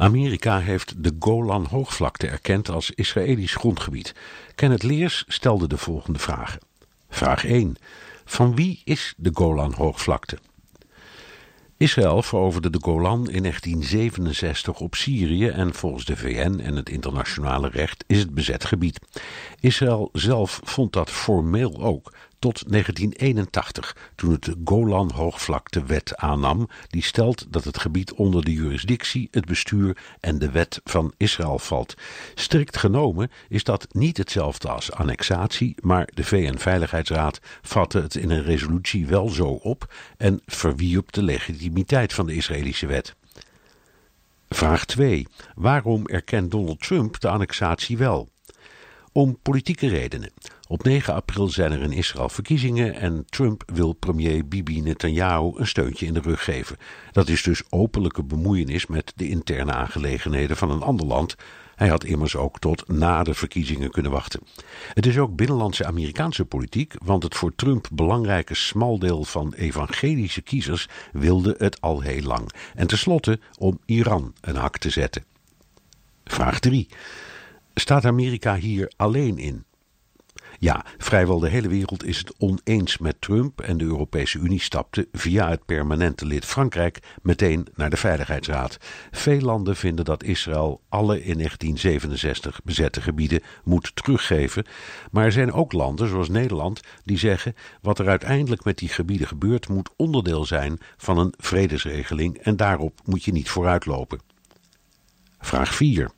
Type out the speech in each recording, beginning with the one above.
Amerika heeft de Golan-hoogvlakte erkend als Israëlisch grondgebied. Kenneth Leers stelde de volgende vragen. Vraag 1. Van wie is de Golan-hoogvlakte? Israël veroverde de Golan in 1967 op Syrië en volgens de VN en het internationale recht is het bezet gebied. Israël zelf vond dat formeel ook, tot 1981, toen het de Golan-hoogvlaktewet aannam, die stelt dat het gebied onder de jurisdictie, het bestuur en de wet van Israël valt. Strikt genomen is dat niet hetzelfde als annexatie, maar de VN-veiligheidsraad vatte het in een resolutie wel zo op en verwierp de legitimiteit van de Israëlische wet. Vraag 2. Waarom erkent Donald Trump de annexatie wel? Om politieke redenen. Op 9 april zijn er in Israël verkiezingen en Trump wil premier Bibi Netanyahu een steuntje in de rug geven. Dat is dus openlijke bemoeienis met de interne aangelegenheden van een ander land. Hij had immers ook tot na de verkiezingen kunnen wachten. Het is ook binnenlandse Amerikaanse politiek, want het voor Trump belangrijke smaldeel van evangelische kiezers wilde het al heel lang. En tenslotte om Iran een hak te zetten. Vraag 3. Staat Amerika hier alleen in? Ja, vrijwel de hele wereld is het oneens met Trump en de Europese Unie stapte via het permanente lid Frankrijk meteen naar de Veiligheidsraad. Veel landen vinden dat Israël alle in 1967 bezette gebieden moet teruggeven, maar er zijn ook landen zoals Nederland die zeggen wat er uiteindelijk met die gebieden gebeurt moet onderdeel zijn van een vredesregeling en daarop moet je niet vooruitlopen. Vraag 4.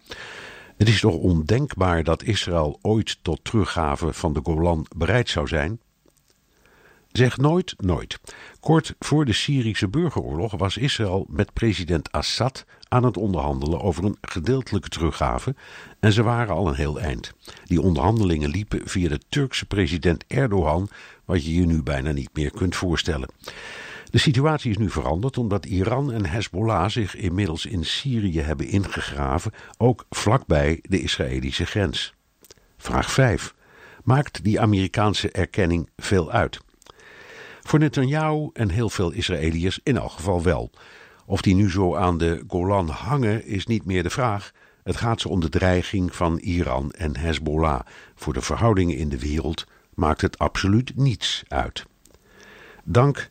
Het is toch ondenkbaar dat Israël ooit tot teruggave van de Golan bereid zou zijn? Zeg nooit, nooit. Kort voor de Syrische burgeroorlog was Israël met president Assad aan het onderhandelen over een gedeeltelijke teruggave en ze waren al een heel eind. Die onderhandelingen liepen via de Turkse president Erdogan, wat je je nu bijna niet meer kunt voorstellen. De situatie is nu veranderd omdat Iran en Hezbollah zich inmiddels in Syrië hebben ingegraven, ook vlakbij de Israëlische grens. Vraag 5. Maakt die Amerikaanse erkenning veel uit? Voor Netanyahu en heel veel Israëliërs in elk geval wel. Of die nu zo aan de Golan hangen is niet meer de vraag. Het gaat ze om de dreiging van Iran en Hezbollah. Voor de verhoudingen in de wereld maakt het absoluut niets uit. Dank